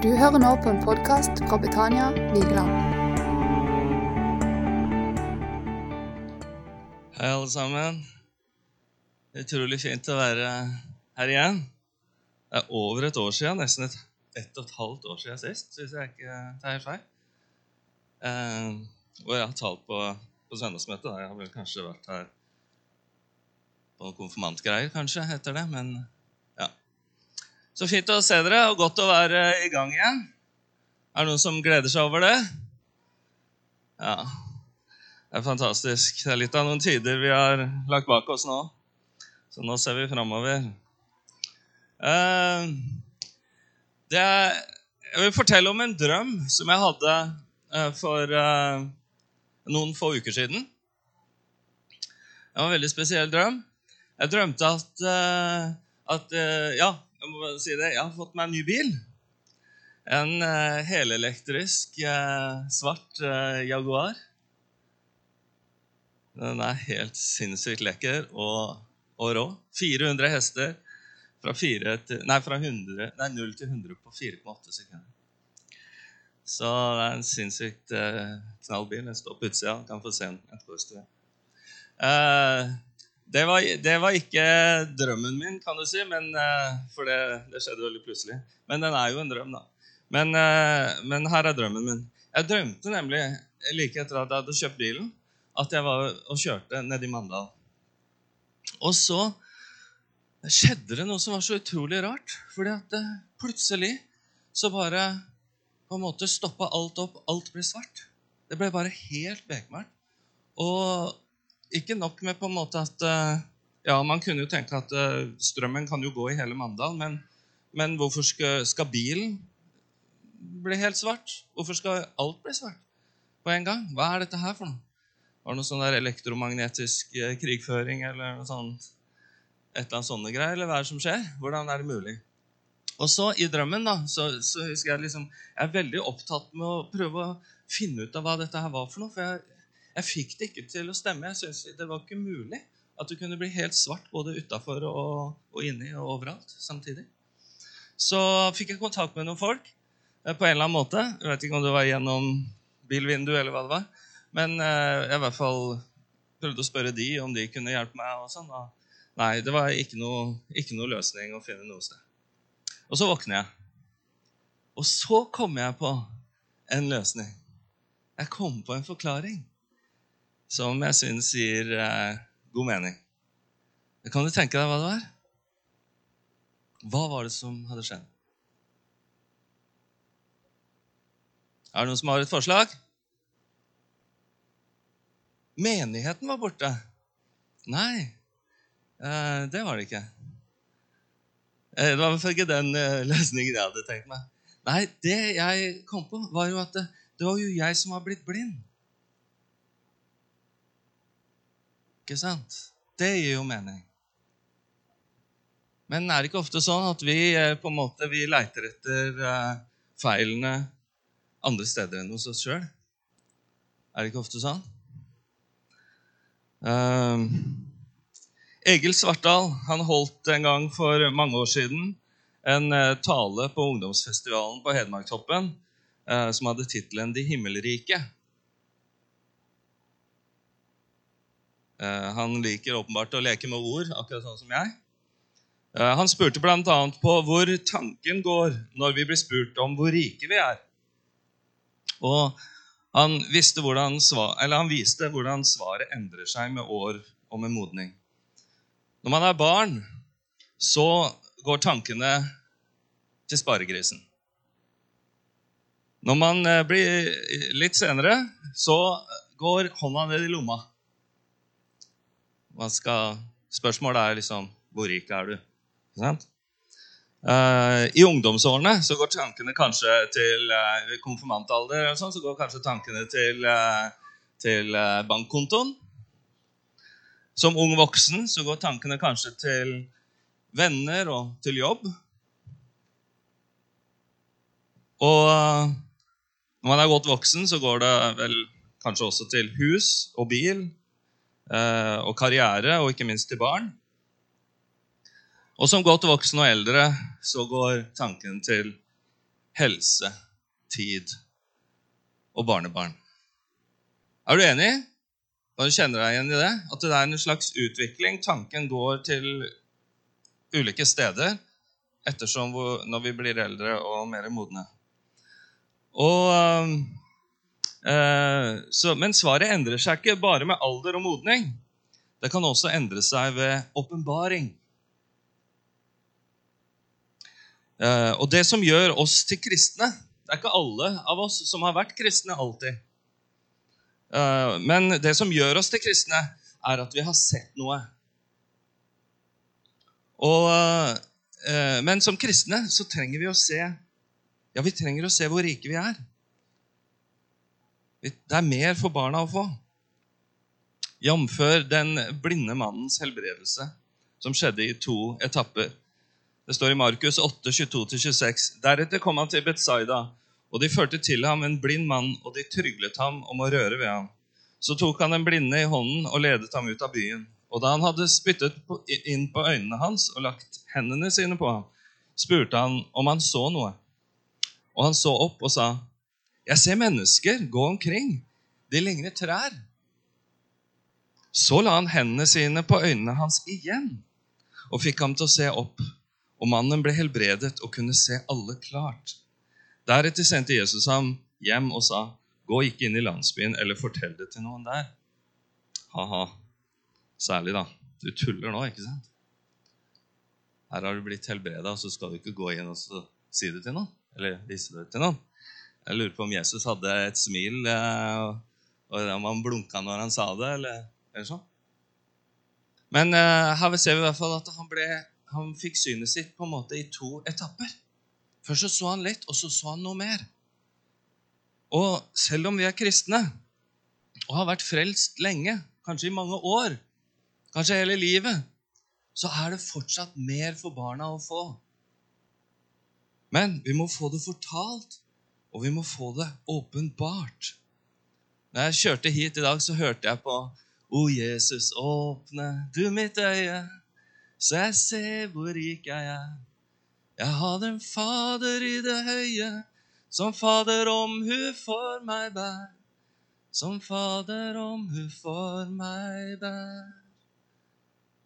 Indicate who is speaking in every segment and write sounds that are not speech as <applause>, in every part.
Speaker 1: Du hører nå på en podkast fra Betania Vigeland.
Speaker 2: Hei, alle sammen. Utrolig fint å være her igjen. Det er over et år siden, nesten et, et og et halvt år siden sist, hvis jeg ikke tar helt feil. Eh, og jeg har talt på, på søndagsmøtet. Jeg har vel kanskje vært her på konfirmantgreier, kanskje, heter det. Men. Så fint å se dere, og godt å være i gang igjen. Er det noen som gleder seg over det? Ja. Det er fantastisk. Det er litt av noen tider vi har lagt bak oss nå. Så nå ser vi framover. Eh, jeg vil fortelle om en drøm som jeg hadde eh, for eh, noen få uker siden. Det var en veldig spesiell drøm. Jeg drømte at, at Ja, jeg må bare si det. Jeg har fått meg en ny bil. En eh, helelektrisk eh, svart eh, Jaguar. Den er helt sinnssykt lekker og, og rå. 400 hester fra, 4 til, nei, fra 100, nei, 0 til 100 på 4,8 sekunder. Så det er en sinnssykt knallbil. knall bil. Den står på utsida. Kan få se den etterpå. Eh, det var, det var ikke drømmen min, kan du si, men, eh, for det, det skjedde veldig plutselig. Men den er jo en drøm, da. Men, eh, men her er drømmen min. Jeg drømte nemlig like etter at jeg hadde kjøpt bilen, at jeg var og kjørte ned i Mandal. Og så skjedde det noe som var så utrolig rart. fordi at eh, plutselig så bare på en måte stoppa alt opp. Alt ble svart. Det ble bare helt bekmørkt. Og ikke nok med på en måte at eh, Ja, man kunne jo tenke at eh, strømmen kan jo gå i hele Mandal, men, men hvorfor skal, skal bilen bli helt svart? Hvorfor skal alt bli svart på en gang? Hva er dette her for noe? Var det noe sånn der elektromagnetisk eh, krigføring eller noe sånt? Et eller annet sånne greier? Eller hva er det som skjer? Hvordan er det mulig? Og så i drømmen da, så, så husker jeg liksom Jeg er veldig opptatt med å prøve å finne ut av hva dette her var for noe. For jeg, jeg fikk det ikke til å stemme. Jeg synes Det var ikke mulig at det kunne bli helt svart både utafor og, og inni og overalt samtidig. Så fikk jeg kontakt med noen folk eh, på en eller annen måte. Jeg vet ikke om det var gjennom bilvinduet eller hva det var. Men eh, jeg i hvert fall prøvde å spørre de om de kunne hjelpe meg. og sånn. Nei, det var ikke noe, ikke noe løsning å finne noe sted. Og så våkner jeg. Og så kommer jeg på en løsning. Jeg kom på en forklaring som jeg syns gir eh, god mening. Kan du tenke deg hva det var? Hva var det som hadde skjedd? Er det noen som har et forslag? Menigheten var borte. Nei, eh, det var det ikke. Eh, det var vel ikke den eh, løsningen jeg hadde tenkt meg. Nei, det jeg kom på, var jo at det, det var jo jeg som var blitt blind. Ikke sant? Det gir jo mening. Men er det ikke ofte sånn at vi eh, på en måte, vi leiter etter eh, feilene andre steder enn hos oss sjøl? Er det ikke ofte sånn? Um, Egil Svartdal han holdt en gang for mange år siden en uh, tale på ungdomsfestivalen på Hedmarktoppen som hadde tittelen 'De himmelrike'. Han liker åpenbart å leke med ord, akkurat sånn som jeg. Han spurte bl.a. på hvor tanken går når vi blir spurt om hvor rike vi er. Og han, hvordan han viste hvordan svaret endrer seg med år og med modning. Når man er barn, så går tankene til sparegrisen. Når man blir litt senere, så går hånda ned i lomma. Skal, spørsmålet er liksom hvor rik er du? Uh, I ungdomsårene så går tankene kanskje til uh, konfirmantalder. Sånn, så går kanskje tankene til, uh, til bankkontoen. Som ung voksen så går tankene kanskje til venner og til jobb. Og når man er godt voksen, så går det vel kanskje også til hus og bil og karriere, og ikke minst til barn. Og som godt voksen og eldre så går tanken til helse, tid og barnebarn. Er du enig? Kan du kjenne deg igjen i det? At det er en slags utvikling. Tanken går til ulike steder ettersom når vi blir eldre og mer modne. Og, øh, så, men svaret endrer seg ikke bare med alder og modning. Det kan også endre seg ved åpenbaring. Uh, og det som gjør oss til kristne Det er ikke alle av oss som har vært kristne alltid. Uh, men det som gjør oss til kristne, er at vi har sett noe. Og, men som kristne så trenger vi å se Ja, vi trenger å se hvor rike vi er. Det er mer for barna å få. Jf. den blinde mannens helbredelse, som skjedde i to etapper. Det står i Markus 8, 22-26. Deretter kom han til Betzaida, og de førte til ham en blind mann, og de tryglet ham om å røre ved ham. Så tok han den blinde i hånden og ledet ham ut av byen. Og da han hadde spyttet inn på øynene hans og lagt hendene sine på ham, spurte han om han så noe. Og han så opp og sa, 'Jeg ser mennesker gå omkring. De ligner trær.' Så la han hendene sine på øynene hans igjen og fikk ham til å se opp. Og mannen ble helbredet og kunne se alle klart. Deretter sendte Jesus ham hjem og sa, Gå ikke inn i landsbyen eller fortell det til noen der. Ha-ha. Særlig, da. Du tuller nå, ikke sant? Her har du blitt helbreda, og så skal du ikke gå inn og si det til noen. Eller vise det til noen. Jeg lurer på om Jesus hadde et smil, eh, og om han blunka når han sa det, eller eller sånn. Men uh, her ser vi i hvert fall at han, ble, han fikk synet sitt på en måte i to etapper. Først så, så han litt, og så så han noe mer. Og selv om vi er kristne og har vært frelst lenge, kanskje i mange år, kanskje hele livet, så er det fortsatt mer for barna å få. Men vi må få det fortalt, og vi må få det åpenbart. Når jeg kjørte hit i dag, så hørte jeg på o Jesus, åpne du mitt øye, så jeg ser hvor rik jeg er. Jeg har en Fader i det høye, som Fader om hun for meg bær. Som Fader om hun for meg bær.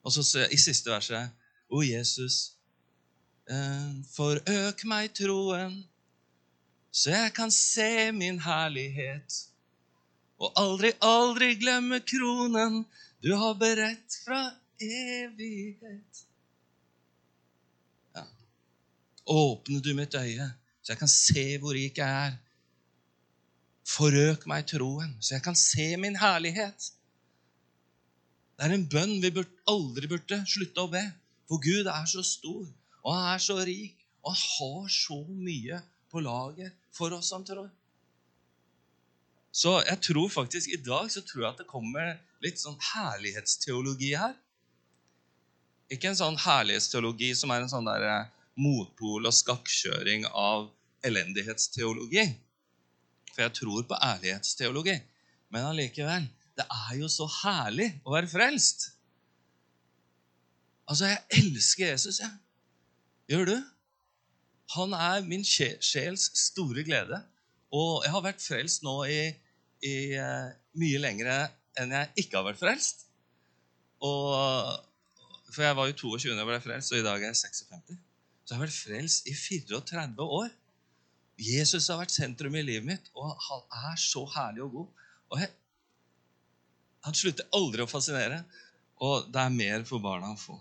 Speaker 2: Og så i siste verset O Jesus, eh, forøk meg troen, så jeg kan se min herlighet og aldri, aldri glemme kronen du har beredt fra evighet. Ja. Åpne du mitt øye, så jeg kan se hvor rik jeg er. Forøk meg troen, så jeg kan se min herlighet. Det er en bønn vi aldri burde slutte å be. For Gud er så stor, og han er så rik, og han har så mye på lager for oss som tror. Så jeg tror faktisk i dag så tror jeg at det kommer litt sånn herlighetsteologi her. Ikke en sånn herlighetsteologi som er en sånn der eh, motpol og skakkjøring av elendighetsteologi. For jeg tror på ærlighetsteologi. Men allikevel det er jo så herlig å være frelst. Altså, jeg elsker Jesus, jeg. Gjør du? Han er min sjels store glede. Og jeg har vært frelst nå i i uh, mye lengre enn jeg ikke har vært frelst. Og, for jeg var jo 22 da jeg ble frelst, og i dag er jeg 56. Så jeg har vært frelst i 34 år. Jesus har vært sentrum i livet mitt, og han er så herlig og god. Og jeg, han slutter aldri å fascinere, og det er mer for barna å få.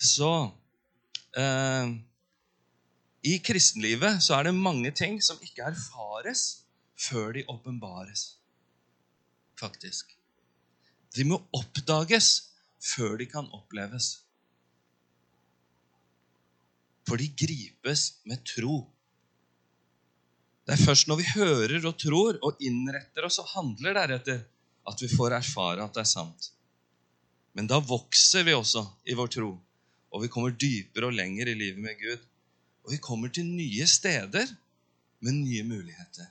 Speaker 2: Så eh, I kristenlivet så er det mange ting som ikke erfares før de åpenbares, faktisk. De må oppdages før de kan oppleves. For de gripes med tro. Det er først når vi hører og tror og innretter oss og handler deretter, at vi får erfare at det er sant. Men da vokser vi også i vår tro, og vi kommer dypere og lenger i livet med Gud. Og vi kommer til nye steder med nye muligheter.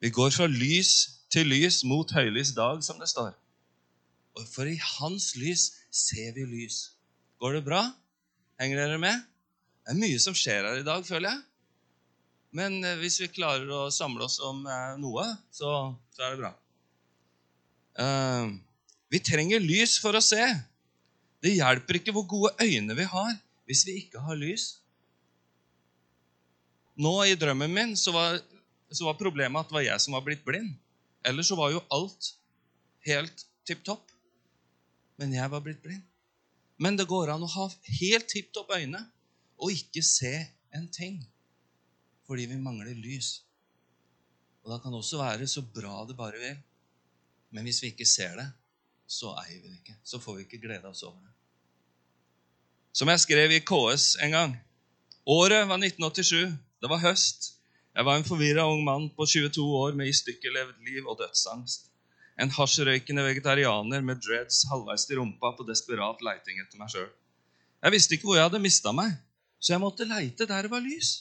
Speaker 2: Vi går fra lys til lys mot høylys dag, som det står. Og For i hans lys ser vi lys. Går det bra? Henger dere med? Det er mye som skjer her i dag, føler jeg. Men eh, hvis vi klarer å samle oss om eh, noe, så, så er det bra. Uh, vi trenger lys for å se. Det hjelper ikke hvor gode øyne vi har, hvis vi ikke har lys. Nå i drømmen min så var, så var problemet at det var jeg som var blitt blind. Ellers så var jo alt helt tipp topp. Men jeg var blitt blind. Men det går an å ha helt tipp topp øyne og ikke se en ting fordi vi mangler lys. Og da kan det også være så bra det bare vil. Men hvis vi ikke ser det, så eier vi det ikke. Så får vi ikke glede oss over det. Som jeg skrev i KS en gang. Året var 1987. Det var høst. Jeg var en forvirra ung mann på 22 år med i stykket levd liv og dødsangst. En hasjrøykende vegetarianer med dreads halvveis til rumpa på desperat leiting etter meg sjøl. Jeg visste ikke hvor jeg hadde mista meg, så jeg måtte leite der det var lys.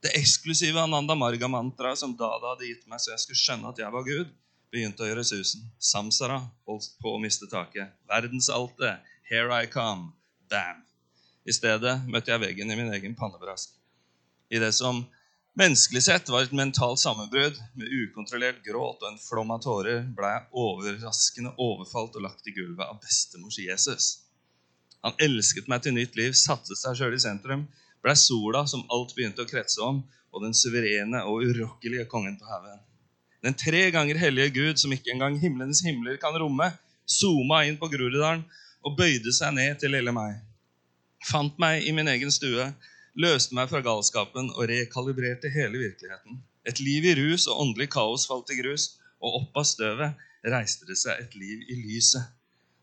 Speaker 2: Det eksklusive Ananda Marga-mantraet som Dada hadde gitt meg så jeg skulle skjønne at jeg var Gud, begynte å gjøre susen. Samsara holdt på å miste taket. Verdensaltet. Here I come. Bam. I stedet møtte jeg veggen i min egen pannebrask. I det som menneskelig sett var et mentalt sammenbrudd med ukontrollert gråt og en flom av tårer, ble jeg overraskende overfalt og lagt i gulvet av bestemors Jesus. Han elsket meg til nytt liv, satte seg sjøl i sentrum, blei sola som alt begynte å kretse om, og den suverene og urokkelige kongen på haugen. Den tre ganger hellige Gud, som ikke engang himlenes himler kan romme, zooma inn på Groruddalen og bøyde seg ned til lille meg. Fant meg i min egen stue, løste meg fra galskapen og rekalibrerte hele virkeligheten. Et liv i rus og åndelig kaos falt i grus, og opp av støvet reiste det seg et liv i lyset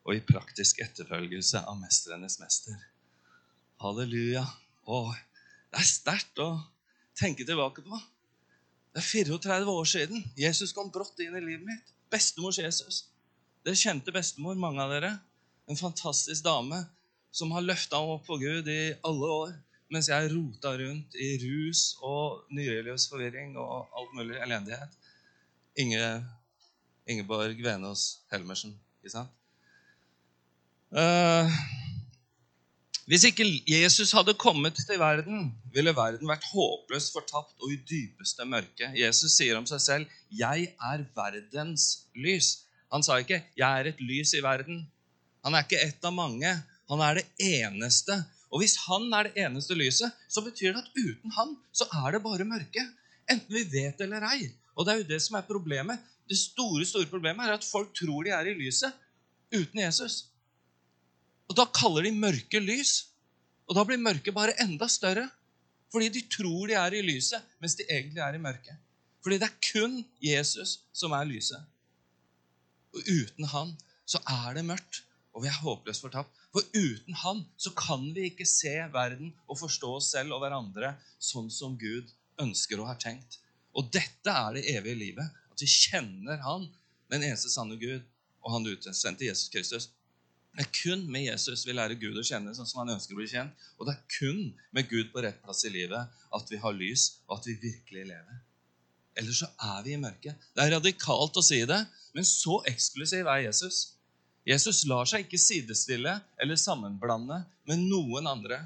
Speaker 2: og i praktisk etterfølgelse av mestrenes mester. Halleluja. Å, det er sterkt å tenke tilbake på. Det er 34 år siden Jesus kom brått inn i livet mitt. Bestemors Jesus. Dere kjente bestemor, mange av dere. En fantastisk dame som har løfta ham opp for Gud i alle år. Mens jeg rota rundt i rus og nyreligiøs forvirring og alt mulig elendighet. Inge, Ingeborg Venås Helmersen, ikke sant? Uh, hvis ikke Jesus hadde kommet til verden, ville verden vært håpløst fortapt og i dypeste mørke. Jesus sier om seg selv, 'Jeg er verdens lys'. Han sa ikke 'Jeg er et lys i verden'. Han er ikke ett av mange. Han er det eneste. Og hvis han er det eneste lyset, så betyr det at uten han så er det bare mørke. Enten vi vet eller ei. Og det er jo det som er problemet. Det store, store problemet er at folk tror de er i lyset uten Jesus. Og da kaller de mørke lys. Og da blir mørket bare enda større. Fordi de tror de er i lyset, mens de egentlig er i mørket. Fordi det er kun Jesus som er lyset. Og uten han så er det mørkt, og vi er håpløst fortapt. For uten han så kan vi ikke se verden og forstå oss selv og hverandre sånn som Gud ønsker og har tenkt. Og dette er det evige livet. At vi kjenner Han, den eneste sanne Gud, og Han utsendte Jesus Kristus. Det er kun med Jesus vi lærer Gud å kjenne sånn som han ønsker å bli kjent. Og det er kun med Gud på rett plass i livet at vi har lys, og at vi virkelig lever. Ellers så er vi i mørket. Det er radikalt å si det, men så eksklusiv er Jesus. Jesus lar seg ikke sidestille eller sammenblande med noen andre.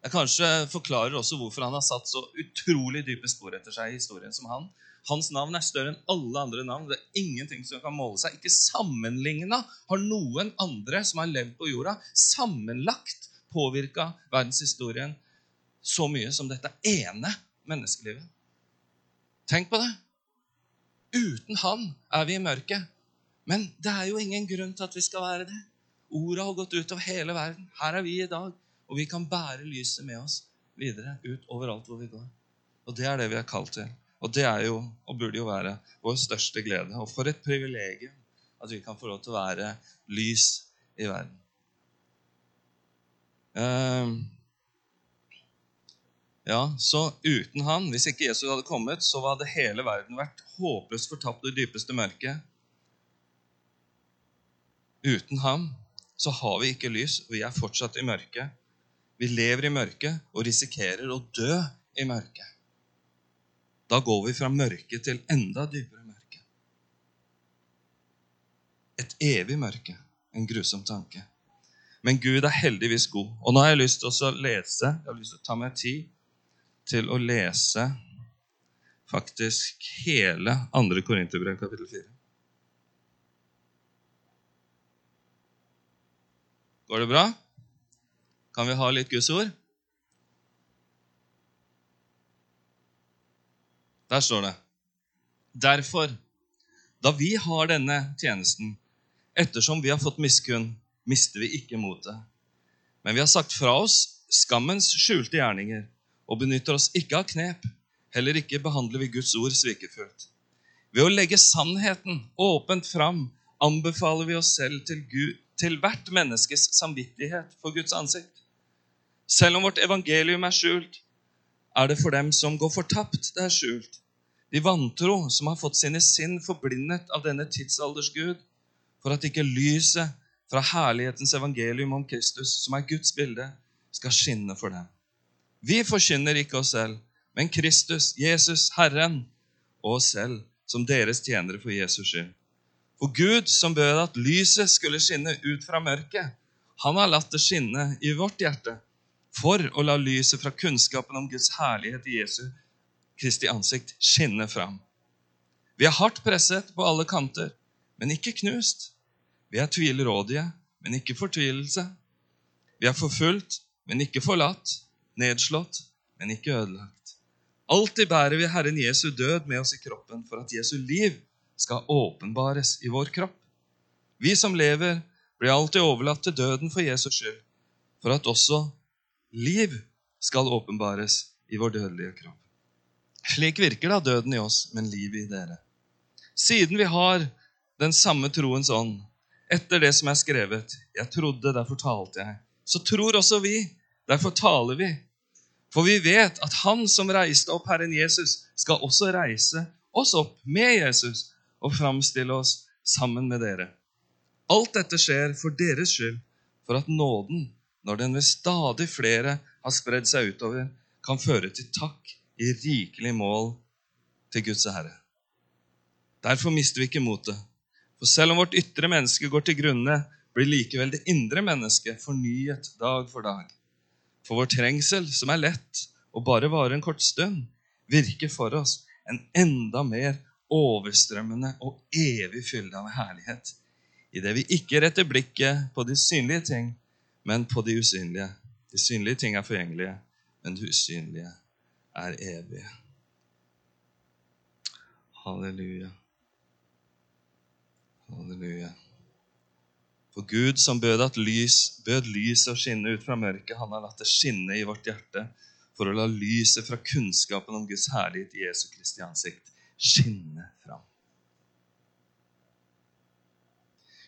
Speaker 2: Jeg kanskje forklarer også hvorfor han har satt så utrolig dype spor etter seg i historien som han. Hans navn er større enn alle andre navn. Det er ingenting som kan måle seg. Ikke sammenligna har noen andre som har levd på jorda, sammenlagt påvirka verdenshistorien så mye som dette ene menneskelivet. Tenk på det. Uten han er vi i mørket. Men det er jo ingen grunn til at vi skal være det. Ordet har gått ut av hele verden. Her er vi i dag, og vi kan bære lyset med oss videre ut overalt hvor vi går. Og det er det vi er kalt til. Og det er jo, og burde jo være, vår største glede. Og for et privilegium at vi kan få lov til å være lys i verden. Uh, ja, Så uten han, hvis ikke Jesus hadde kommet, så hadde hele verden vært håpløst fortapt i dypeste mørke. Uten ham så har vi ikke lys, og vi er fortsatt i mørket. Vi lever i mørket og risikerer å dø i mørket. Da går vi fra mørke til enda dypere mørke. Et evig mørke. En grusom tanke. Men Gud er heldigvis god. Og nå har jeg lyst til å lese, jeg har lyst til å ta meg tid til å lese faktisk hele 2. Korinterbrev, kapittel 4. Går det bra? Kan vi ha litt Guds ord? Der står det. Derfor, da vi har denne tjenesten, ettersom vi har fått miskunn, mister vi ikke motet. Men vi har sagt fra oss skammens skjulte gjerninger og benytter oss ikke av knep. Heller ikke behandler vi Guds ord svikefullt. Ved å legge sannheten åpent fram anbefaler vi oss selv til, Gud, til hvert menneskes samvittighet for Guds ansikt. Selv om vårt evangelium er skjult, er det for dem som går fortapt, det er skjult. De vantro som har fått sine sinn forblindet av denne tidsalders Gud, for at ikke lyset fra herlighetens evangelium om Kristus, som er Guds bilde, skal skinne for dem. Vi forkynner ikke oss selv, men Kristus, Jesus, Herren, og oss selv som deres tjenere for Jesus skyld. For Gud, som bød at lyset skulle skinne ut fra mørket, han har latt det skinne i vårt hjerte for å la lyset fra kunnskapen om Guds herlighet i Jesu Kristi ansikt skinne fram. Vi er hardt presset på alle kanter, men ikke knust. Vi er tvilrådige, men ikke fortvilelse. Vi er forfulgt, men ikke forlatt. Nedslått, men ikke ødelagt. Alltid bærer vi Herren Jesu død med oss i kroppen for at Jesu liv skal åpenbares i vår kropp. Vi som lever, blir alltid overlatt til døden for Jesus skyld, for at også liv skal åpenbares i vår dødelige kropp. Slik virker da døden i oss, men livet i dere. Siden vi har den samme troens ånd, etter det som er skrevet, jeg trodde, derfor talte jeg, så tror også vi, derfor taler vi. For vi vet at Han som reiste opp Herren Jesus, skal også reise oss opp med Jesus og framstille oss sammen med dere. Alt dette skjer for deres skyld, for at nåden, når den ved stadig flere har spredd seg utover, kan føre til takk i rikelig mål til Guds ære. Derfor mister vi ikke motet. For selv om vårt ytre menneske går til grunne, blir likevel det indre mennesket fornyet dag for dag. For vår trengsel, som er lett og bare varer en kort stund, virker for oss en enda mer overstrømmende og evig fylde av herlighet, idet vi ikke retter blikket på de synlige ting, men på de usynlige. De synlige ting er forgjengelige, men det usynlige er evige. Halleluja. Halleluja. For Gud som bød at lys, bød lys å skinne ut fra mørket, han har latt det skinne i vårt hjerte for å la lyset fra kunnskapen om Guds herlighet i Jesu Kristi ansikt skinne fram.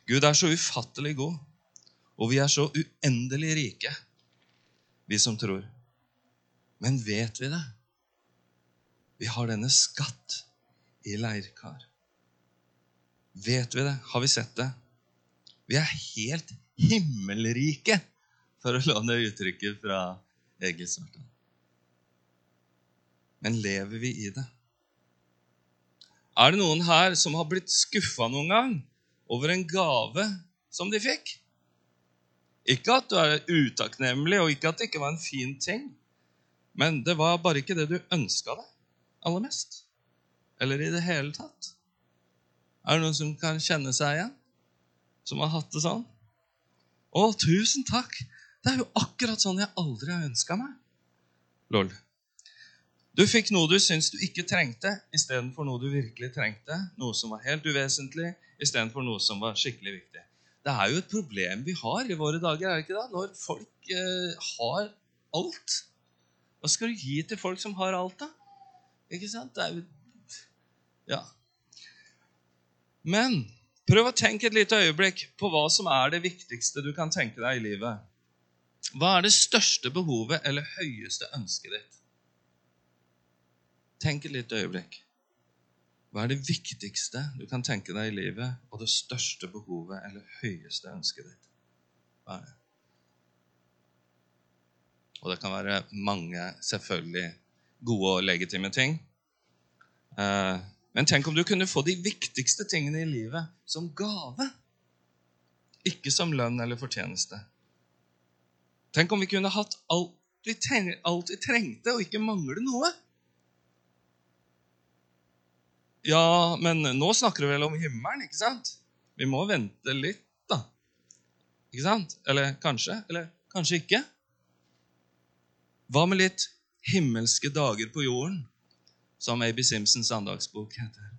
Speaker 2: Gud er så ufattelig god, og vi er så uendelig rike, vi som tror. Men vet vi det? Vi har denne skatt i leirkar. Vet vi det? Har vi sett det? Vi er helt himmelrike, for å låne uttrykket fra Egil Svartdal. Men lever vi i det? Er det noen her som har blitt skuffa noen gang over en gave som de fikk? Ikke at du er utakknemlig, og ikke at det ikke var en fin ting. Men det var bare ikke det du ønska deg aller mest. Eller i det hele tatt. Er det noen som kan kjenne seg igjen? Som har hatt det sånn? Å, tusen takk! Det er jo akkurat sånn jeg aldri har ønska meg. Lol. Du fikk noe du syns du ikke trengte, istedenfor noe du virkelig trengte. Noe som var helt uvesentlig, istedenfor noe som var skikkelig viktig. Det er jo et problem vi har i våre dager, er det ikke da? Når folk eh, har alt hva skal du gi til folk som har alt, da? Ikke sant? Det er jo Ja. Men prøv å tenke et lite øyeblikk på hva som er det viktigste du kan tenke deg i livet. Hva er det største behovet eller høyeste ønsket ditt? Tenk et lite øyeblikk. Hva er det viktigste du kan tenke deg i livet, og det største behovet eller høyeste ønsket ditt? Hva er det? Og det kan være mange selvfølgelig gode og legitime ting. Eh, men tenk om du kunne få de viktigste tingene i livet som gave. Ikke som lønn eller fortjeneste. Tenk om vi kunne hatt alt vi trengte, og ikke mangle noe. Ja, men nå snakker du vel om himmelen, ikke sant? Vi må vente litt, da. Ikke sant? Eller kanskje? Eller kanskje ikke? Hva med litt himmelske dager på jorden, som A.B. Simpsons andagsbok heter?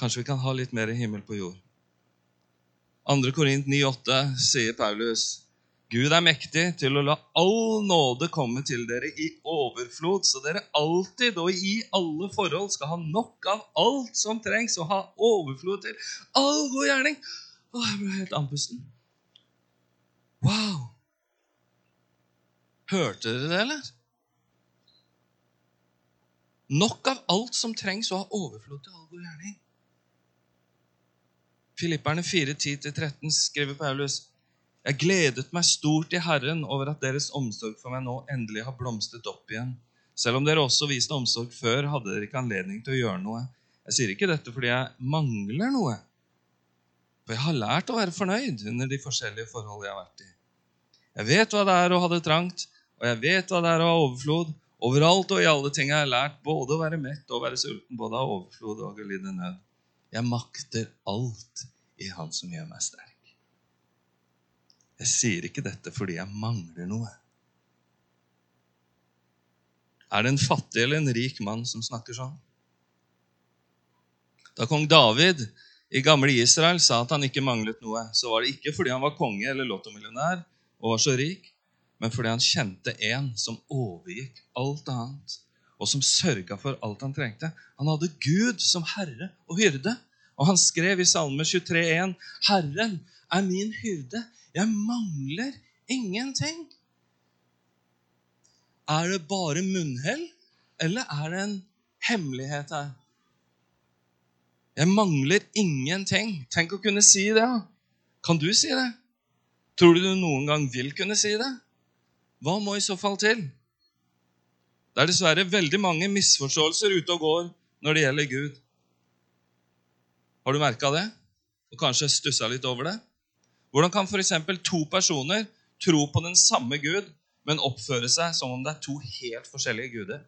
Speaker 2: Kanskje vi kan ha litt mer himmel på jord? 2. Korint 9,8 sier Paulus Gud er mektig til å la all nåde komme til dere i overflod, så dere alltid og i alle forhold skal ha nok av alt som trengs, og ha overflod til all god gjerning. Å, jeg ble helt andpusten. Wow! Hørte dere det, eller? Nok av alt som trengs, og ha overflod til all god gjerning. Filipperne 4.10-13 skriver Paulus jeg gledet meg stort i Herren over at deres omsorg for meg nå endelig har blomstret opp igjen. Selv om dere også viste omsorg før, hadde dere ikke anledning til å gjøre noe. Jeg sier ikke dette fordi jeg mangler noe. For jeg har lært å være fornøyd under de forskjellige forhold jeg har vært i. Jeg vet hva det er å ha det trangt, og jeg vet hva det er å ha overflod. Overalt og i alle ting jeg har jeg lært både å være mett og å være sulten, både av overflod og å lide nød. Jeg makter alt i Han som gjør meg sterk. Jeg sier ikke dette fordi jeg mangler noe. Er det en fattig eller en rik mann som snakker sånn? Da kong David i gamle Israel sa at han ikke manglet noe, så var det ikke fordi han var konge eller lottomillionær og var så rik, men fordi han kjente en som overgikk alt annet, og som sørga for alt han trengte. Han hadde Gud som herre og hyrde. Og han skrev i Salme 23,1.: Herren er min hyrde. Jeg mangler ingenting. Er det bare munnhell, eller er det en hemmelighet her? Jeg mangler ingenting. Tenk å kunne si det. Kan du si det? Tror du du noen gang vil kunne si det? Hva må i så fall til? Det er dessverre veldig mange misforståelser ute og går når det gjelder Gud. Har du merka det? Og kanskje stussa litt over det? Hvordan kan f.eks. to personer tro på den samme Gud, men oppføre seg som om det er to helt forskjellige guder?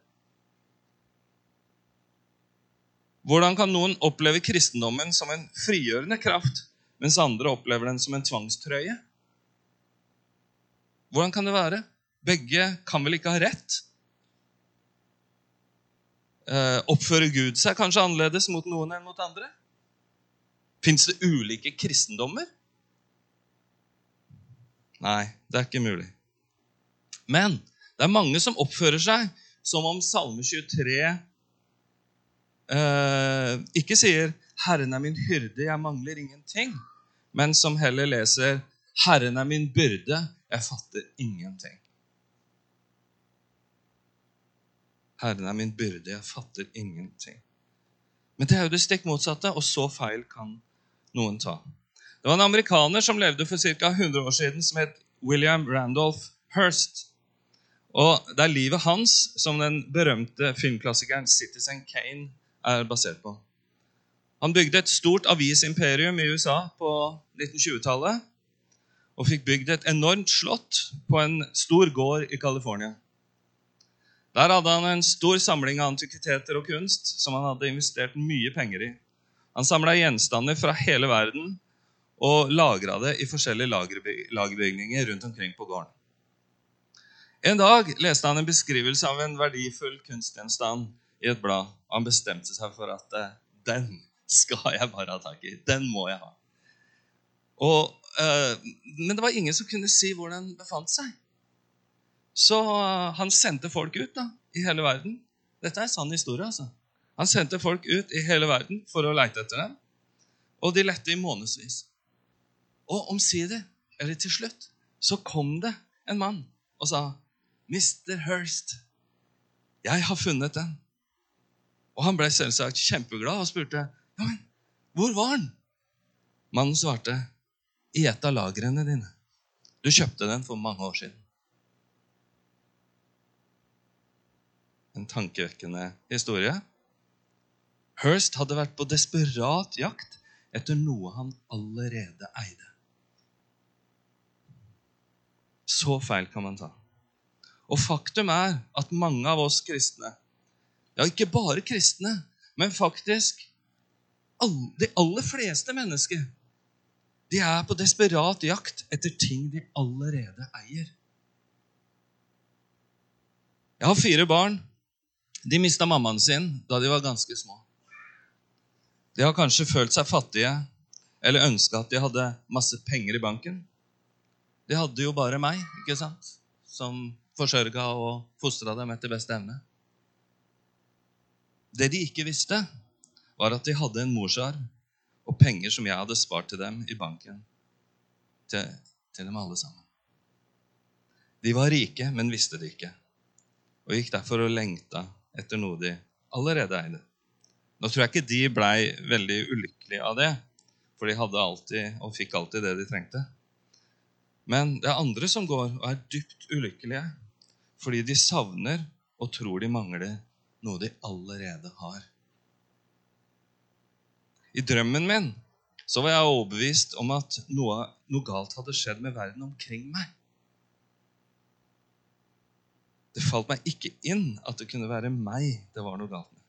Speaker 2: Hvordan kan noen oppleve kristendommen som en frigjørende kraft, mens andre opplever den som en tvangstrøye? Hvordan kan det være? Begge kan vel ikke ha rett? Eh, oppfører Gud seg kanskje annerledes mot noen enn mot andre? Fins det ulike kristendommer? Nei, det er ikke mulig. Men det er mange som oppfører seg som om Salme 23 eh, ikke sier 'Herren er min hyrde, jeg mangler ingenting', men som heller leser 'Herren er min byrde, jeg fatter ingenting'. Herren er min byrde, jeg fatter ingenting. Men det er jo det stikk motsatte, og så feil kan noen ta. Det var en amerikaner som levde for ca. 100 år siden, som het William Randolph Hearst. Og det er livet hans som den berømte filmklassikeren Citizen Kane er basert på. Han bygde et stort avisimperium i USA på 1920-tallet og fikk bygd et enormt slott på en stor gård i California. Der hadde han en stor samling av antikviteter og kunst som han hadde investert mye penger i. Han samla gjenstander fra hele verden og lagra det i forskjellige lagerbygninger rundt omkring på gården. En dag leste han en beskrivelse av en verdifull kunstgjenstand i et blad. Han bestemte seg for at eh, den skal jeg bare ha tak i. Den må jeg ha. Og, øh, men det var ingen som kunne si hvor den befant seg. Så øh, han sendte folk ut da, i hele verden. Dette er en sann historie. altså. Han sendte folk ut i hele verden for å leite etter dem. Og de lette i månedsvis. Og omsider, eller til slutt, så kom det en mann og sa, 'Mr. Hirst, jeg har funnet den.' Og han ble selvsagt kjempeglad og spurte, 'Ja, men hvor var den?' Mannen svarte, 'I et av lagrene dine. Du kjøpte den for mange år siden.' En tankevekkende historie. Hirst hadde vært på desperat jakt etter noe han allerede eide. Så feil kan man ta. Og faktum er at mange av oss kristne, ja, ikke bare kristne, men faktisk all, de aller fleste mennesker, de er på desperat jakt etter ting de allerede eier. Jeg har fire barn. De mista mammaen sin da de var ganske små. De har kanskje følt seg fattige eller ønska at de hadde masse penger i banken. De hadde jo bare meg, ikke sant, som forsørga og fostra dem etter beste evne. Det de ikke visste, var at de hadde en morsarv og penger som jeg hadde spart til dem i banken. Til, til dem alle sammen. De var rike, men visste det ikke, og gikk derfor og lengta etter noe de allerede eide. Nå tror jeg ikke de blei veldig ulykkelige av det, for de hadde alltid og fikk alltid det de trengte. Men det er andre som går og er dypt ulykkelige fordi de savner og tror de mangler noe de allerede har. I drømmen min så var jeg overbevist om at noe, noe galt hadde skjedd med verden omkring meg. Det falt meg ikke inn at det kunne være meg det var noe galt med.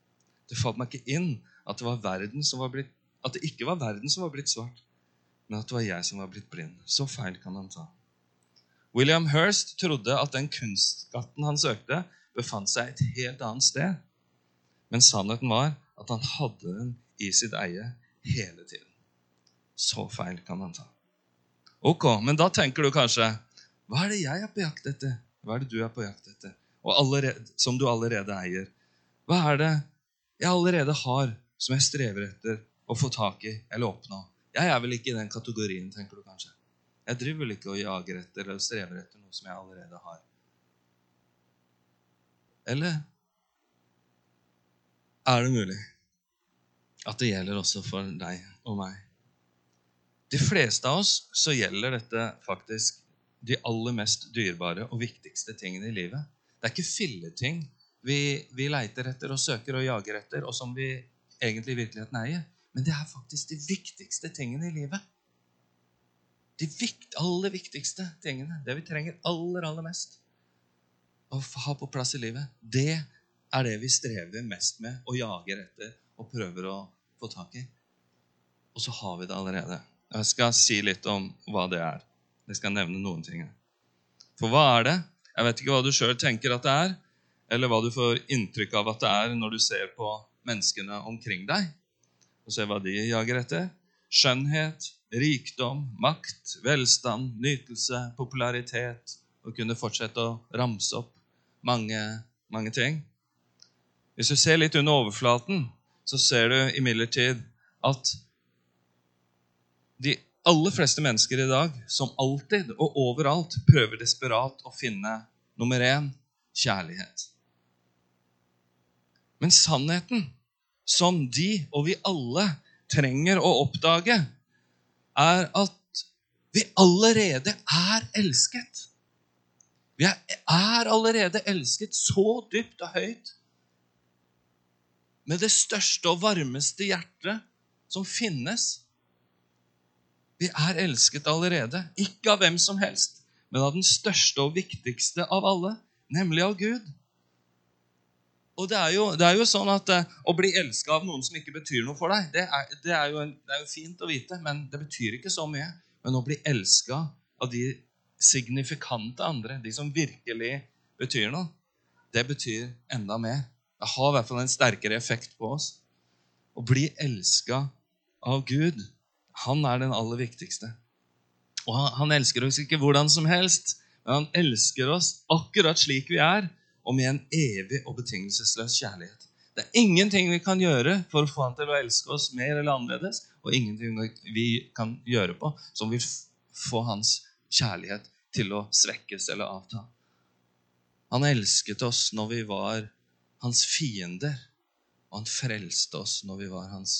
Speaker 2: Det falt meg ikke inn at det, var blitt, at det ikke var verden som var blitt svart, men at det var jeg som var blitt blind. Så feil kan han ta. William Hirst trodde at den kunstskatten han søkte, befant seg et helt annet sted. Men sannheten var at han hadde den i sitt eie hele tiden. Så feil kan han ta. Ok, men da tenker du kanskje Hva er det jeg er på jakt etter? Hva er det du er på jakt etter? Og allerede, som du allerede eier. Hva er det jeg allerede har, som jeg strever etter å få tak i eller oppnå? Jeg er vel ikke i den kategorien, tenker du kanskje. Jeg driver vel ikke og jager etter eller strever etter noe som jeg allerede har. Eller er det mulig at det gjelder også for deg og meg? De fleste av oss så gjelder dette faktisk de aller mest dyrebare og viktigste tingene i livet. Det er ikke filleting vi, vi leiter etter og søker og jager etter, og som vi egentlig i virkeligheten eier. Men det er faktisk de viktigste tingene i livet de vikt, aller viktigste tingene, det vi trenger aller, aller mest å ha på plass i livet, det er det vi strever mest med og jager etter og prøver å få tak i. Og så har vi det allerede. Jeg skal si litt om hva det er. Jeg skal nevne noen ting. For hva er det? Jeg vet ikke hva du sjøl tenker at det er, eller hva du får inntrykk av at det er når du ser på menneskene omkring deg, og se hva de jager etter. Skjønnhet, rikdom, makt, velstand, nytelse, popularitet og kunne fortsette å ramse opp mange, mange ting. Hvis du ser litt under overflaten, så ser du imidlertid at de aller fleste mennesker i dag, som alltid og overalt, prøver desperat å finne nummer én kjærlighet. Men sannheten, som de og vi alle trenger å oppdage, er at vi allerede er elsket. Vi er, allerede elsket så dypt og høyt med det største og varmeste hjertet som finnes. Vi er elsket allerede, ikke av hvem som helst, men av den største og viktigste av alle, nemlig av Gud. Og det er, jo, det er jo, sånn at uh, Å bli elska av noen som ikke betyr noe for deg, det er, det, er en, det er, jo fint å vite, men det betyr ikke så mye. Men å bli elska av de signifikante andre, de som virkelig betyr noe, det betyr enda mer. Det har i hvert fall en sterkere effekt på oss. Å bli elska av Gud, han er den aller viktigste. Og han, han elsker oss ikke hvordan som helst, men han elsker oss akkurat slik vi er og med en evig og betingelsesløs kjærlighet. Det er ingenting vi kan gjøre for å få han til å elske oss mer eller annerledes, og ingenting vi kan gjøre på som vil få hans kjærlighet til å svekkes eller avta. Han elsket oss når vi var hans fiender, og han frelste oss når vi var, hans,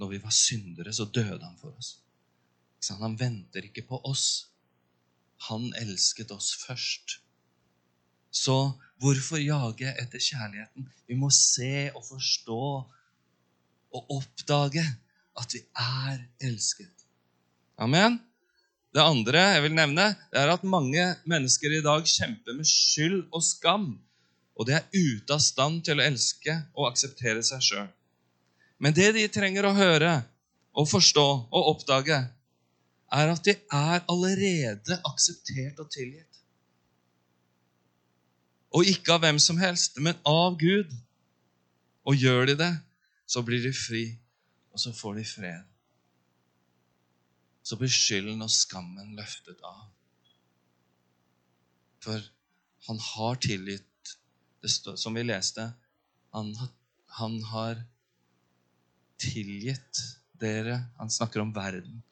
Speaker 2: når vi var syndere. Så døde han for oss. Han venter ikke på oss. Han elsket oss først. Så hvorfor jage etter kjærligheten? Vi må se og forstå og oppdage at vi er elsket. Amen? Det andre jeg vil nevne, det er at mange mennesker i dag kjemper med skyld og skam, og de er ute av stand til å elske og akseptere seg sjøl. Men det de trenger å høre og forstå og oppdage, er at de er allerede akseptert og tilgitt. Og ikke av hvem som helst, men av Gud. Og gjør de det, så blir de fri, og så får de fred. Så blir skylden og skammen løftet av. For han har tilgitt, står, som vi leste, han, han har tilgitt dere Han snakker om verden.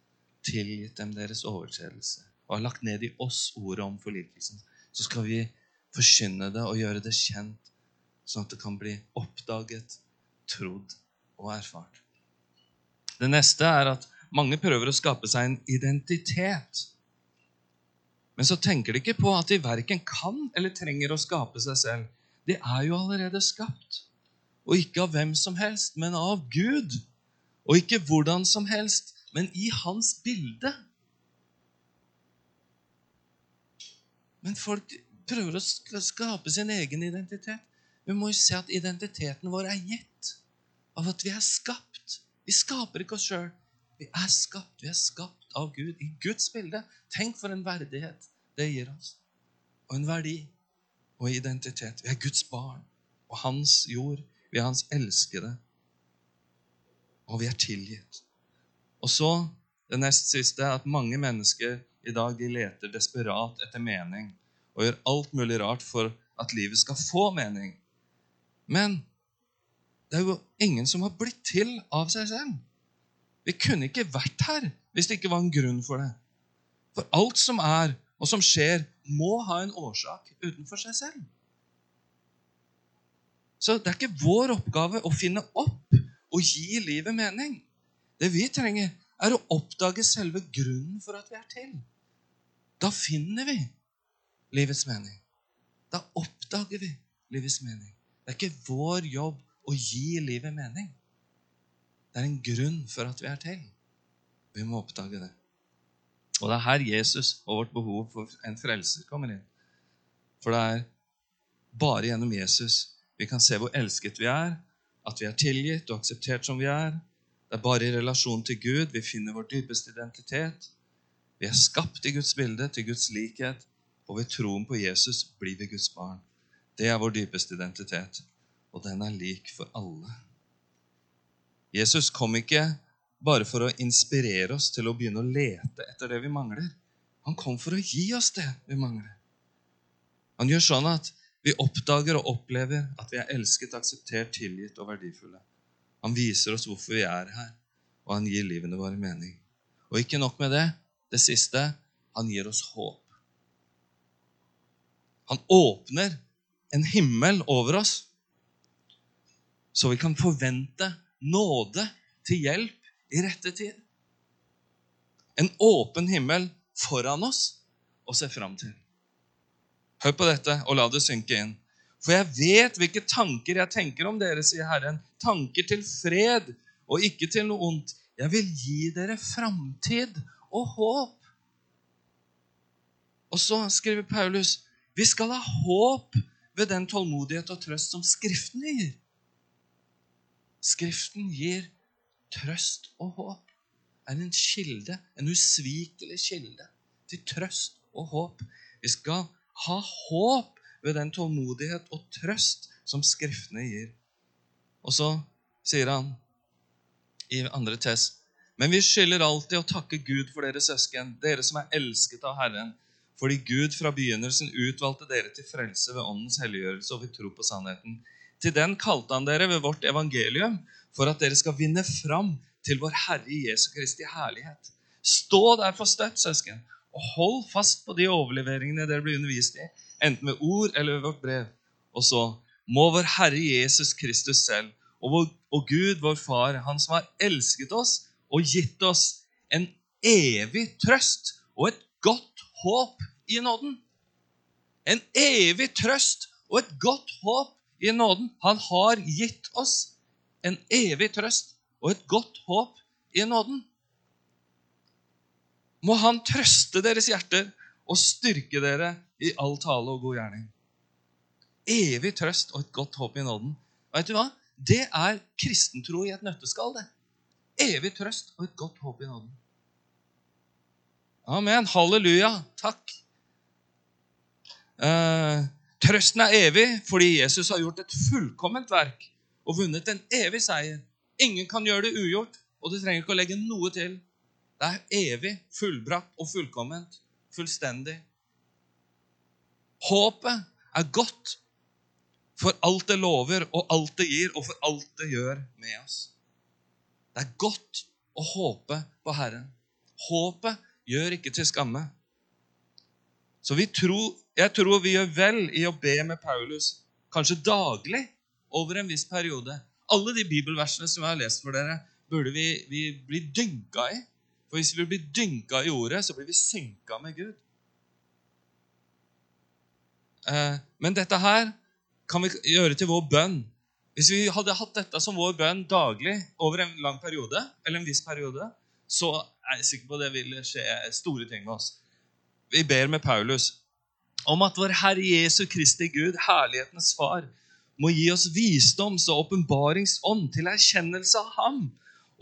Speaker 2: Tilgitt dem deres overtredelse. Og har lagt ned i oss ordet om forlikelsen. Så skal vi forkynne det og gjøre det kjent, sånn at det kan bli oppdaget, trodd og erfart. Det neste er at mange prøver å skape seg en identitet. Men så tenker de ikke på at de verken kan eller trenger å skape seg selv. De er jo allerede skapt. Og ikke av hvem som helst, men av Gud. Og ikke hvordan som helst, men i hans bilde. Men folk prøver å skape sin egen identitet. Vi må jo se at identiteten vår er gitt av at vi er skapt. Vi skaper ikke oss sjøl. Vi er skapt. Vi er skapt av Gud i Guds bilde. Tenk for en verdighet det gir oss. Og en verdi og identitet. Vi er Guds barn og hans jord. Vi er hans elskede. Og vi er tilgitt. Og så det nest siste at mange mennesker i dag de leter desperat etter mening og gjør alt mulig rart for at livet skal få mening. Men det er jo ingen som har blitt til av seg selv. Vi kunne ikke vært her hvis det ikke var en grunn for det. For alt som er, og som skjer, må ha en årsak utenfor seg selv. Så det er ikke vår oppgave å finne opp og gi livet mening. Det vi trenger, er å oppdage selve grunnen for at vi er til. Da finner vi livets mening. Da oppdager vi livets mening. Det er ikke vår jobb å gi livet mening. Det er en grunn for at vi er til. Vi må oppdage det. Og det er her Jesus og vårt behov for en frelser kommer inn. For det er bare gjennom Jesus vi kan se hvor elsket vi er, at vi er tilgitt og akseptert som vi er. Det er bare i relasjon til Gud vi finner vår dypeste identitet. Vi er skapt i Guds bilde, til Guds likhet, og ved troen på Jesus blir vi Guds barn. Det er vår dypeste identitet, og den er lik for alle. Jesus kom ikke bare for å inspirere oss til å begynne å lete etter det vi mangler. Han kom for å gi oss det vi mangler. Han gjør sånn at vi oppdager og opplever at vi er elsket, akseptert, tilgitt og verdifulle. Han viser oss hvorfor vi er her, og han gir livene våre mening. Og ikke nok med det. Det siste han gir oss håp. Han åpner en himmel over oss, så vi kan forvente nåde til hjelp i rette tid. En åpen himmel foran oss å se fram til. Hør på dette og la det synke inn. For jeg vet hvilke tanker jeg tenker om dere, sier Herren. Tanker til fred og ikke til noe ondt. Jeg vil gi dere framtid og håp. Og så skriver Paulus vi skal ha håp ved den tålmodighet og trøst som Skriften gir. Skriften gir trøst og håp. Er en kilde, en usvikelig kilde til trøst og håp. Vi skal ha håp ved den tålmodighet og trøst som Skriftene gir. Og så sier han i andre test men vi skylder alltid å takke Gud for dere søsken, dere som er elsket av Herren, fordi Gud fra begynnelsen utvalgte dere til frelse ved åndens helliggjørelse og ved tro på sannheten. Til den kalte han dere ved vårt evangelium for at dere skal vinne fram til vår Herre Jesu Kristi herlighet. Stå derfor støtt, søsken, og hold fast på de overleveringene dere blir undervist i, enten ved ord eller ved vårt brev. Og så må vår Herre Jesus Kristus selv og, vår, og Gud, vår Far, Han som har elsket oss og gitt oss en evig trøst og et godt håp i nåden. En evig trøst og et godt håp i nåden. Han har gitt oss en evig trøst og et godt håp i nåden. må Han trøste deres hjerter og styrke dere i all tale og god gjerning. Evig trøst og et godt håp i nåden. Vet du hva? Det er kristentro i et nøtteskall. det. Evig trøst og et godt håp i nåden. Amen. Halleluja. Takk. Eh, trøsten er evig fordi Jesus har gjort et fullkomment verk og vunnet en evig seier. Ingen kan gjøre det ugjort, og du trenger ikke å legge noe til. Det er evig, fullbrakt og fullkomment. Fullstendig. Håpet er godt for alt det lover, og alt det gir, og for alt det gjør med oss. Det er godt å håpe på Herren. Håpet gjør ikke til skamme. Så tror, jeg tror vi gjør vel i å be med Paulus, kanskje daglig, over en viss periode. Alle de bibelversene som jeg har lest for dere, burde vi, vi bli dynka i. For hvis vi blir dynka i ordet, så blir vi synka med Gud. Eh, men dette her kan vi gjøre til vår bønn. Hvis vi hadde hatt dette som vår bønn daglig over en lang periode, eller en viss periode, så er jeg sikker på at det vil skje store ting med oss. Vi ber med Paulus om at vår Herre Jesu Kristi Gud, herlighetens Far, må gi oss visdoms- og åpenbaringsånd til erkjennelse av Ham,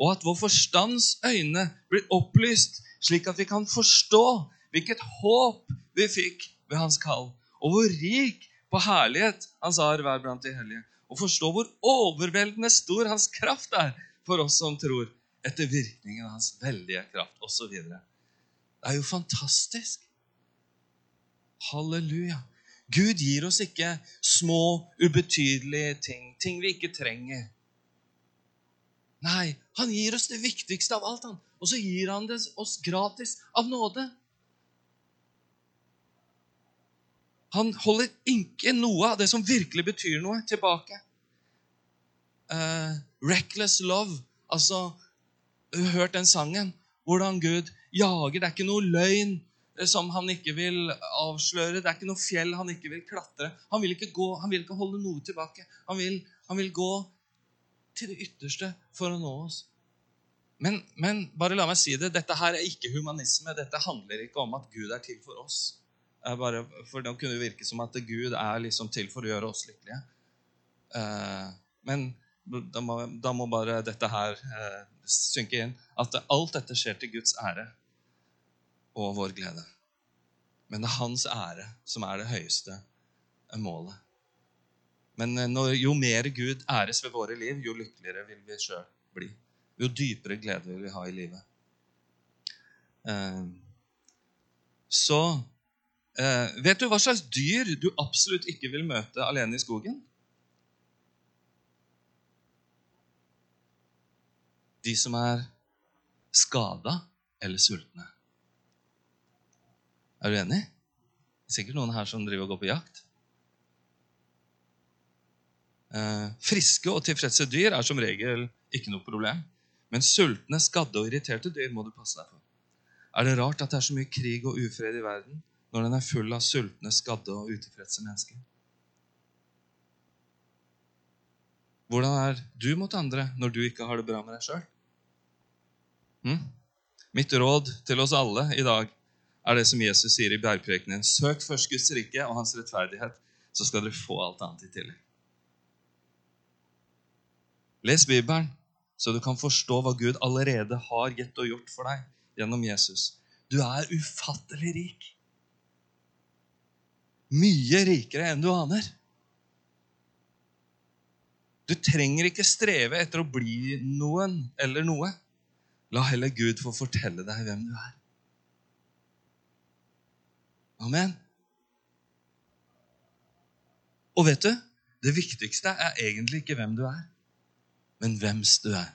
Speaker 2: og at vår forstands øyne blir opplyst, slik at vi kan forstå hvilket håp vi fikk ved Hans kall, og hvor rik på herlighet Hans arv er blant de hellige. Og forstå hvor overveldende stor Hans kraft er for oss som tror, etter virkningen av Hans veldige kraft, osv. Det er jo fantastisk. Halleluja. Gud gir oss ikke små, ubetydelige ting, ting vi ikke trenger. Nei, han gir oss det viktigste av alt, han. Og så gir han det oss gratis av nåde. Han holder ikke noe av det som virkelig betyr noe, tilbake. Uh, reckless love. Altså, hørt den sangen? Hvordan Gud jager. Det er ikke noe løgn som han ikke vil avsløre. Det er ikke noe fjell han ikke vil klatre. Han vil ikke, gå, han vil ikke holde noe tilbake. Han vil, han vil, gå til det ytterste for å nå oss. Men, men bare la meg si det. Dette her er ikke humanisme. Dette handler ikke om at Gud er til for oss. Bare, for Nå kunne det virke som at Gud er liksom til for å gjøre oss lykkelige. Uh, men da må, da må, bare dette her eh, synke inn. At alt dette skjer til Guds ære og vår glede. Men det er hans ære som er det høyeste målet. Men uh, når, jo mer Gud æres ved våre liv, jo lykkeligere vil vi sjøl bli. Jo dypere glede vil vi ha i livet. så Eh, vet du hva slags dyr du absolutt ikke vil møte alene i skogen? De som er skada eller sultne. Er du enig? Det er sikkert noen her som driver og går på jakt. Eh, friske og tilfredse dyr er som regel ikke noe problem. Men sultne, skadde og irriterte dyr må du passe deg for. Er det rart at det er så mye krig og ufred i verden? når den er full av sultne, skadde og utilfredse mennesker? Hvordan er du mot andre når du ikke har det bra med deg sjøl? Hm? Mitt råd til oss alle i dag er det som Jesus sier i bergprekenen. Søk først Guds rike og hans rettferdighet, så skal dere få alt annet i tillegg. Les Bibelen, så du kan forstå hva Gud allerede har gitt og gjort for deg gjennom Jesus. Du er ufattelig rik mye rikere enn du aner. Du trenger ikke streve etter å bli noen eller noe. La heller Gud få fortelle deg hvem du er. Amen. Og vet du, det viktigste er egentlig ikke hvem du er, men hvems du er.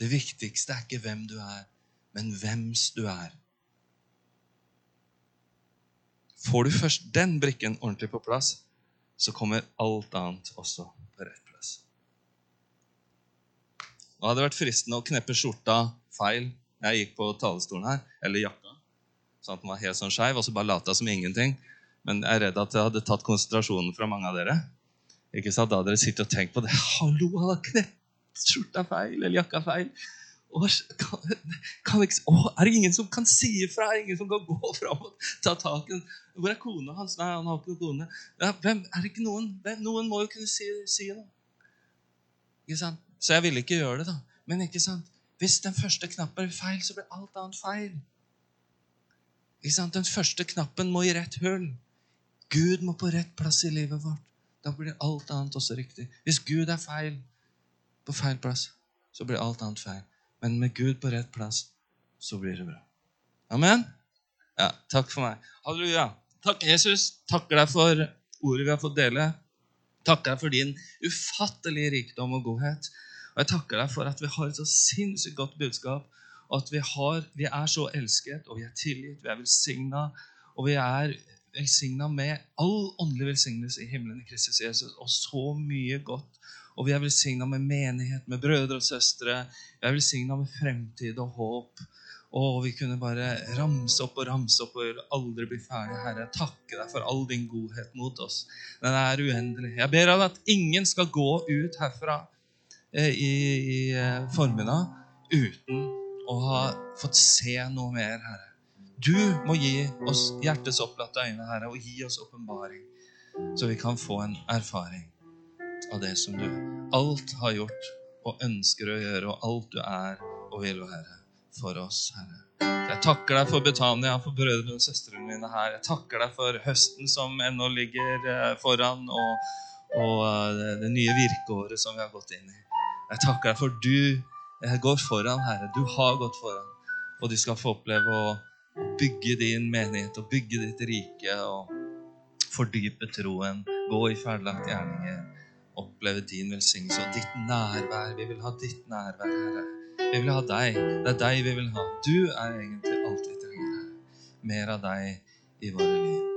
Speaker 2: Det viktigste er ikke hvem du er, men hvems du er. Får du først den brikken ordentlig på plass, så kommer alt annet også på rett plass. Nå hadde det vært fristende å kneppe skjorta feil. Jeg gikk på talerstolen her, eller jakka, sånn at den var helt sånn skeiv, og så bare lata som ingenting. Men jeg er redd at jeg hadde tatt konsentrasjonen fra mange av dere. Ikke sant? Da dere sittet og tenkt på det. Hallo, han har knept skjorta feil, eller jakka feil. Og, kan, <laughs> kan å, er det ingen som kan si ifra? Er det ingen som kan gå <laughs> fram og ta tak i Hvor er kona hans? Nei, han har ikke kone. Ja, hvem, er det ikke noen? Hvem, noen må jo kunne si, si noe. Ikke sant? Så jeg ville ikke gjøre det, da. Men ikke sant? hvis den første knappen er feil, så blir alt annet feil. Ikke sant? Den første knappen må i rett hull. Gud må på rett plass i livet vårt. Da blir alt annet også riktig. Hvis Gud er feil på feil plass, så blir alt annet feil. Men med Gud på rett plass, så blir det bra. Amen? Ja, takk for meg. Halleluja. Takk, Jesus. Takker deg for ordet vi har fått dele. Takker deg for din ufattelige rikdom og godhet. Og jeg takker deg for at vi har et så sinnssykt godt budskap, og at vi, har, vi er så elsket, og vi er tilgitt, vi er velsigna, og vi er velsigna med all åndelig velsignelse i himmelen i Kristus Jesus, og så mye godt og vi er velsigna med menighet, med brødre og søstre. Vi er velsigna med fremtid og håp. Og vi kunne bare ramse opp og ramse opp og aldri bli ferdig, Herre. Takke deg for all din godhet mot oss. Den er uendelig. Jeg ber deg at ingen skal gå ut herfra eh, i, i eh, formiddag uten å ha fått se noe mer, Herre. Du må gi oss hjertets opplatte øyne, Herre, og gi oss åpenbaring, så vi kan få en erfaring av det som du alt har gjort og ønsker å gjøre, og alt du er og vil være for oss, Herre. Jeg takker deg for Betania, for brødrene og søstrene mine her. Jeg takker deg for høsten som ennå ligger eh, foran, og, og eh, det nye virkeåret som vi har gått inn i. Jeg takker deg for du eh, går foran, Herre. Du har gått foran. Og du skal få oppleve å bygge din menighet og bygge ditt rike og fordype troen, gå i ferdiglagte gjerninger oppleve din velsignelse og ditt nærvær. Vi vil ha ditt nærvær, Herre. Vi vil ha deg. Det er deg vi vil ha. Du er egentlig alt vi trenger. Mer av deg i våre liv.